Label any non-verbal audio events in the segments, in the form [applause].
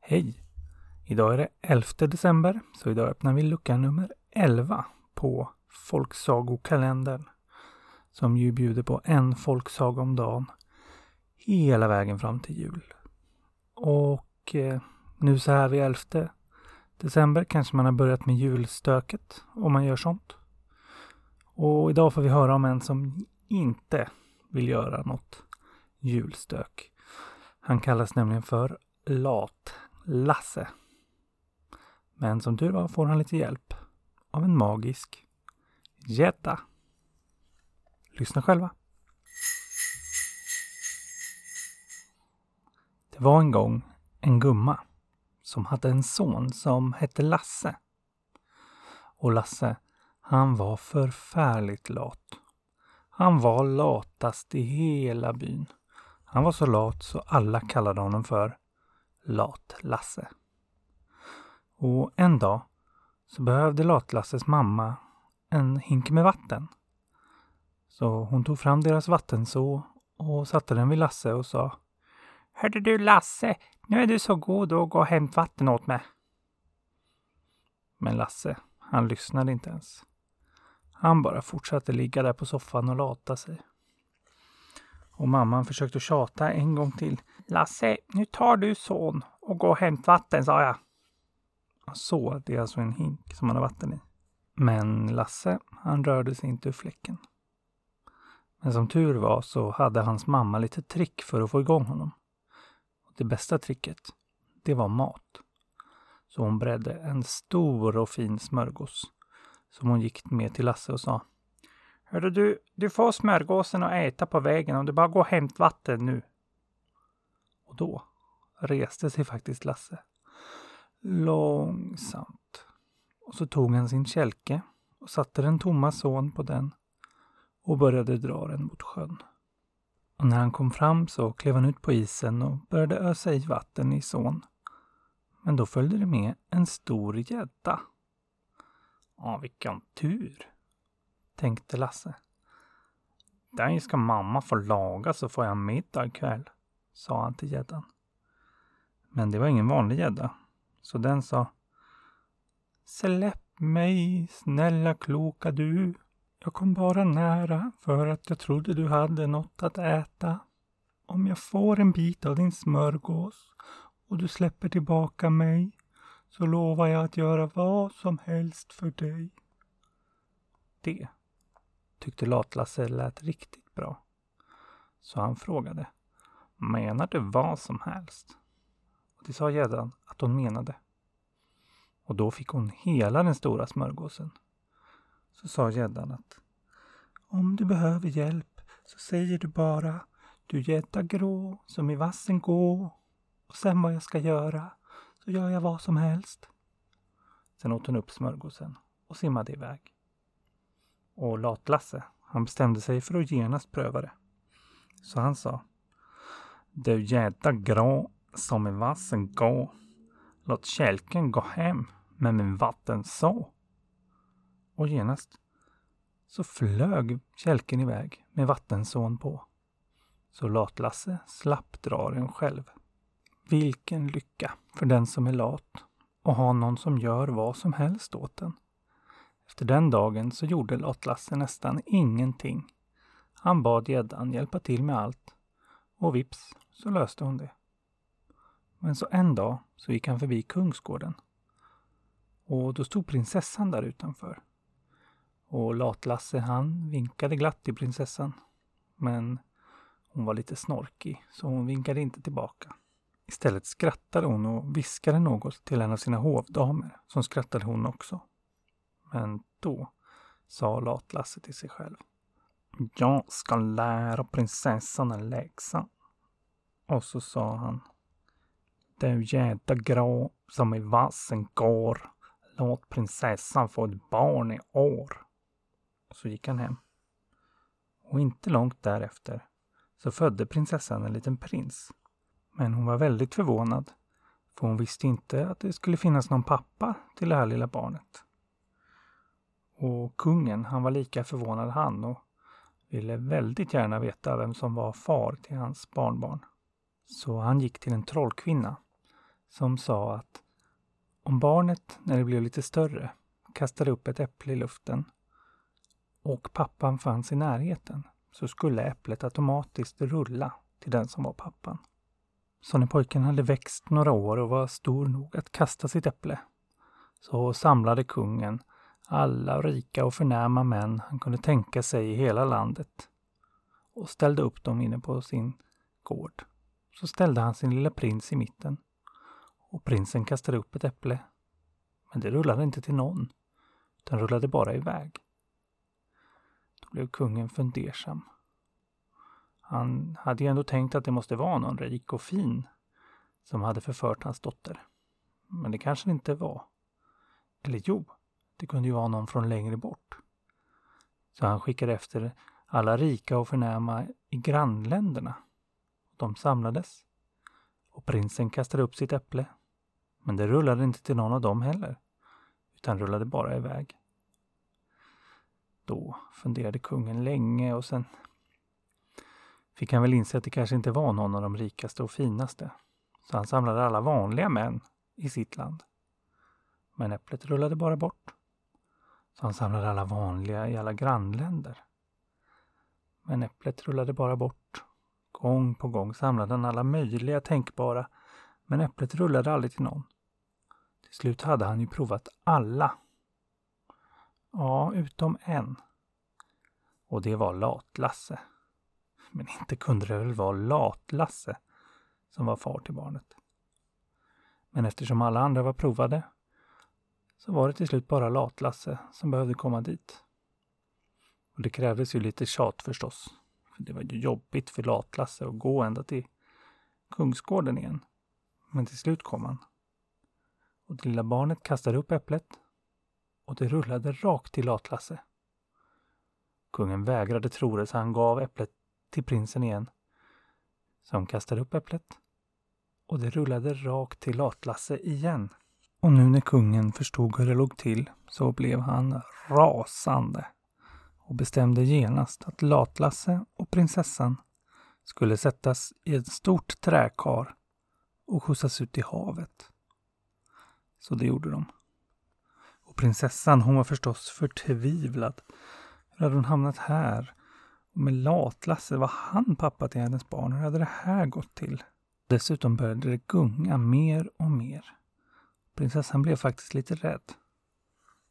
Hej! Idag är det 11 december, så idag öppnar vi lucka nummer 11 på Folksagokalendern. Som ju bjuder på en folksaga om dagen hela vägen fram till jul. Och eh, nu så här vid 11 december kanske man har börjat med julstöket om man gör sånt. Och idag får vi höra om en som inte vill göra något julstök. Han kallas nämligen för Lat-Lasse. Men som tur var får han lite hjälp av en magisk gädda. Lyssna själva. Det var en gång en gumma som hade en son som hette Lasse. Och Lasse, han var förfärligt lat. Han var latast i hela byn. Han var så lat så alla kallade honom för Lat-Lasse. Och en dag så behövde Lat-Lasses mamma en hink med vatten. Så hon tog fram deras vattenså och satte den vid Lasse och sa Hörde du Lasse, nu är du så god och gå och hämta vatten åt mig. Men Lasse, han lyssnade inte ens. Han bara fortsatte ligga där på soffan och lata sig. Och mamman försökte tjata en gång till. Lasse, nu tar du son och gå och hämta vatten, sa jag. Så, det är alltså en hink som man har vatten i. Men Lasse, han rörde sig inte ur fläcken. Men som tur var så hade hans mamma lite trick för att få igång honom. Och det bästa tricket, det var mat. Så hon bredde en stor och fin smörgås som hon gick med till Lasse och sa Hörru du, du får smörgåsen att äta på vägen om du bara går och hämt vatten nu. Och då reste sig faktiskt Lasse. Långsamt. Och så tog han sin kälke och satte den tomma son på den och började dra den mot sjön. Och när han kom fram så klev han ut på isen och började ösa i vatten i son. Men då följde det med en stor gädda. Ja, vilken tur, tänkte Lasse. Den ska mamma få laga så får jag middag ikväll, sa han till gäddan. Men det var ingen vanlig gädda, så den sa Släpp mig, snälla kloka du. Jag kom bara nära för att jag trodde du hade något att äta. Om jag får en bit av din smörgås och du släpper tillbaka mig så lovar jag att göra vad som helst för dig. Det tyckte Latlasse lät riktigt bra. Så han frågade. Menar du vad som helst? Och det sa gäddan att hon menade. Och då fick hon hela den stora smörgåsen. Så sa gäddan att om du behöver hjälp så säger du bara du gädda grå som i vassen gå och sen vad jag ska göra så gör jag vad som helst. Sen åt hon upp smörgåsen och simmade iväg. Och Lat-Lasse, han bestämde sig för att genast pröva det. Så han sa Du jädra grå som i vassen gå. Låt kälken gå hem med min vatten så. Och genast så flög kälken iväg med vattensån på. Så Lat-Lasse slapp dra den själv. Vilken lycka för den som är lat och ha någon som gör vad som helst åt den. Efter den dagen så gjorde Lat-Lasse nästan ingenting. Han bad gäddan hjälpa till med allt och vips så löste hon det. Men så en dag så gick han förbi Kungsgården. Och då stod prinsessan där utanför. Och Lat-Lasse han vinkade glatt till prinsessan. Men hon var lite snorkig så hon vinkade inte tillbaka. Istället skrattade hon och viskade något till en av sina hovdamer som skrattade hon också. Men då sa Lat-Lasse till sig själv. Jag ska lära prinsessan en läxa. Och så sa han. Du jädra grå som i vassen går. Låt prinsessan få ett barn i år. Och så gick han hem. Och inte långt därefter så födde prinsessan en liten prins. Men hon var väldigt förvånad. För hon visste inte att det skulle finnas någon pappa till det här lilla barnet. Och kungen, han var lika förvånad han och ville väldigt gärna veta vem som var far till hans barnbarn. Så han gick till en trollkvinna som sa att om barnet, när det blev lite större, kastade upp ett äpple i luften och pappan fanns i närheten så skulle äpplet automatiskt rulla till den som var pappan. Så när pojken hade växt några år och var stor nog att kasta sitt äpple så samlade kungen alla rika och förnäma män han kunde tänka sig i hela landet och ställde upp dem inne på sin gård. Så ställde han sin lilla prins i mitten och prinsen kastade upp ett äpple. Men det rullade inte till någon, utan rullade bara iväg. Då blev kungen fundersam. Han hade ju ändå tänkt att det måste vara någon rik och fin som hade förfört hans dotter. Men det kanske det inte var. Eller jo, det kunde ju vara någon från längre bort. Så han skickade efter alla rika och förnäma i grannländerna. De samlades och prinsen kastade upp sitt äpple. Men det rullade inte till någon av dem heller, utan rullade bara iväg. Då funderade kungen länge och sen fick han väl inse att det kanske inte var någon av de rikaste och finaste. Så han samlade alla vanliga män i sitt land. Men äpplet rullade bara bort. Så han samlade alla vanliga i alla grannländer. Men äpplet rullade bara bort. Gång på gång samlade han alla möjliga tänkbara, men äpplet rullade aldrig till någon. Till slut hade han ju provat alla. Ja, utom en. Och det var Lat-Lasse. Men inte kunde det väl vara Lat-Lasse som var far till barnet. Men eftersom alla andra var provade så var det till slut bara Lat-Lasse som behövde komma dit. Och det krävdes ju lite tjat förstås. För det var ju jobbigt för Lat-Lasse att gå ända till Kungsgården igen. Men till slut kom han. Och det lilla barnet kastade upp äpplet och det rullade rakt till Lat-Lasse. Kungen vägrade tro det så han gav äpplet till prinsen igen. Som kastade upp äpplet och det rullade rakt till Lat-Lasse igen. Och nu när kungen förstod hur det låg till så blev han rasande och bestämde genast att Latlasse och prinsessan skulle sättas i ett stort träkar och skjutsas ut i havet. Så det gjorde de. Och prinsessan hon var förstås förtvivlad. Hur hade hon hamnat här? Men Latlasse, var han pappa till hennes barn? Hur hade det här gått till? Dessutom började det gunga mer och mer. Prinsessan blev faktiskt lite rädd.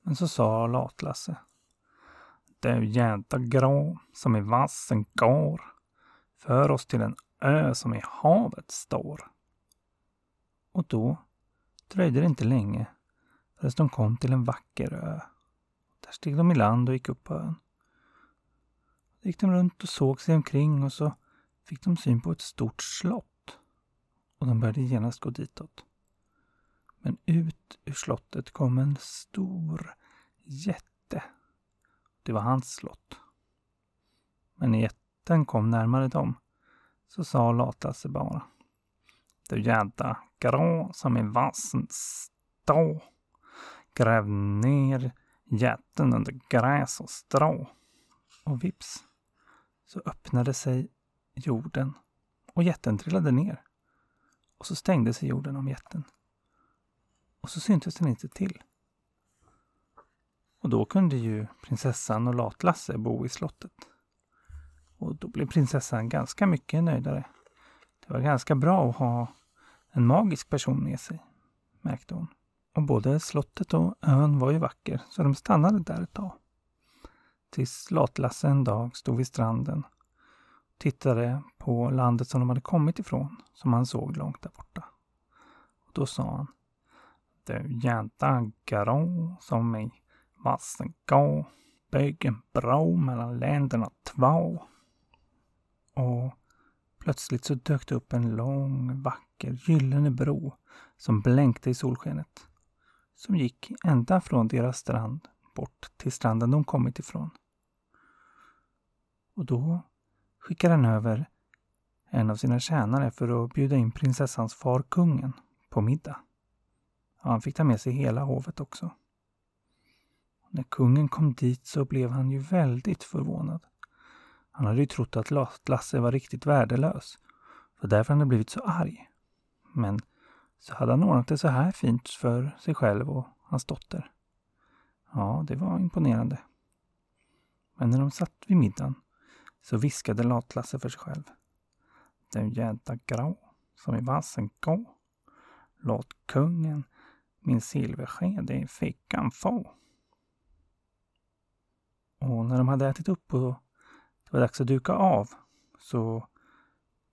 Men så sa Latlasse. Du jädra grå som i vassen går. För oss till en ö som i havet står. Och då dröjde det inte länge förrän de kom till en vacker ö. Där steg de i land och gick upp på ön. Gick de runt och såg sig omkring och så fick de syn på ett stort slott. Och de började genast gå ditåt. Men ut ur slottet kom en stor jätte. Det var hans slott. Men när jätten kom närmare dem så sa Latasse bara. Du jädra grå som i vassen stå. Gräv ner jätten under gräs och strå. Och vips så öppnade sig jorden och jätten trillade ner. Och så stängde sig jorden om jätten. Och så syntes den inte till. Och då kunde ju prinsessan och Latlasse bo i slottet. Och då blev prinsessan ganska mycket nöjdare. Det var ganska bra att ha en magisk person med sig, märkte hon. Och både slottet och ön var ju vacker, så de stannade där ett tag. Tills Latlasse en dag stod vid stranden och tittade på landet som de hade kommit ifrån, som han såg långt där borta. Och då sa han du jädra grå som i vassen gå. Bygg en bro mellan länderna två. Och plötsligt så dök det upp en lång, vacker, gyllene bro som blänkte i solskenet. Som gick ända från deras strand bort till stranden de kommit ifrån. Och då skickar han över en av sina tjänare för att bjuda in prinsessans far kungen på middag. Ja, han fick ta med sig hela hovet också. När kungen kom dit så blev han ju väldigt förvånad. Han hade ju trott att Lasse var riktigt värdelös. För därför hade han blivit så arg. Men så hade han ordnat det så här fint för sig själv och hans dotter. Ja, det var imponerande. Men när de satt vid middagen så viskade Lat-Lasse för sig själv. Den jädra grå som i vassen gå. Låt kungen min silversked i fickan få. Och när de hade ätit upp och det var dags att duka av så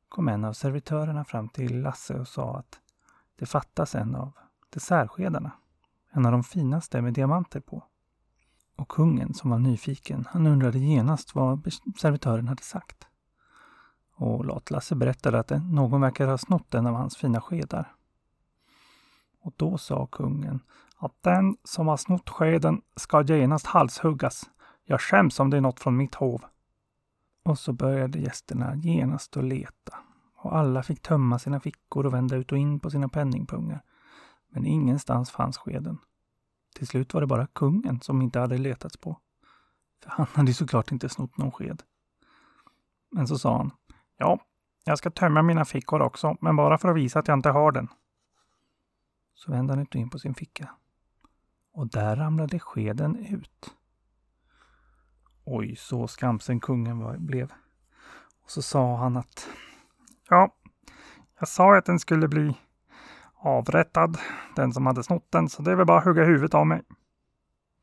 kom en av servitörerna fram till Lasse och sa att det fattas en av dessertskedarna. En av de finaste med diamanter på. Och kungen, som var nyfiken, han undrade genast vad servitören hade sagt. Och latlasse berättade att någon verkar ha snott en av hans fina skedar. Och då sa kungen att den som har snott skeden ska genast halshuggas. Jag skäms om det är något från mitt hov. Och så började gästerna genast att leta och alla fick tömma sina fickor och vända ut och in på sina penningpungar. Men ingenstans fanns skeden. Till slut var det bara kungen som inte hade letats på. För han hade såklart inte snott någon sked. Men så sa han. Ja, jag ska tömma mina fickor också, men bara för att visa att jag inte har den. Så vände han ut och in på sin ficka. Och där ramlade skeden ut. Oj, så skamsen kungen var, blev. Och så sa han att Ja, jag sa att den skulle bli avrättad, den som hade snott den, så det är väl bara att hugga huvudet av mig.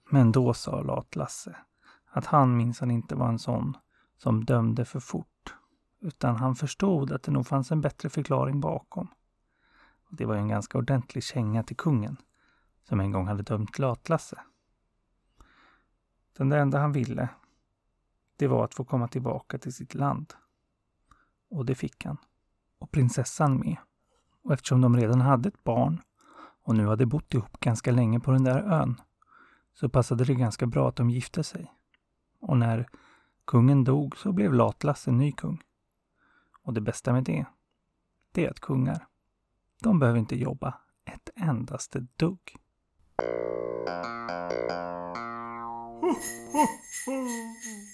Men då sa Lat-Lasse att han minsann inte var en sån som dömde för fort, utan han förstod att det nog fanns en bättre förklaring bakom. Det var ju en ganska ordentlig känga till kungen, som en gång hade dömt Lat-Lasse. Den enda han ville, det var att få komma tillbaka till sitt land. Och det fick han och prinsessan med. Och eftersom de redan hade ett barn och nu hade bott ihop ganska länge på den där ön så passade det ganska bra att de gifte sig. Och när kungen dog så blev Latlas en ny kung. Och det bästa med det, det är att kungar, de behöver inte jobba ett endaste dugg. [laughs]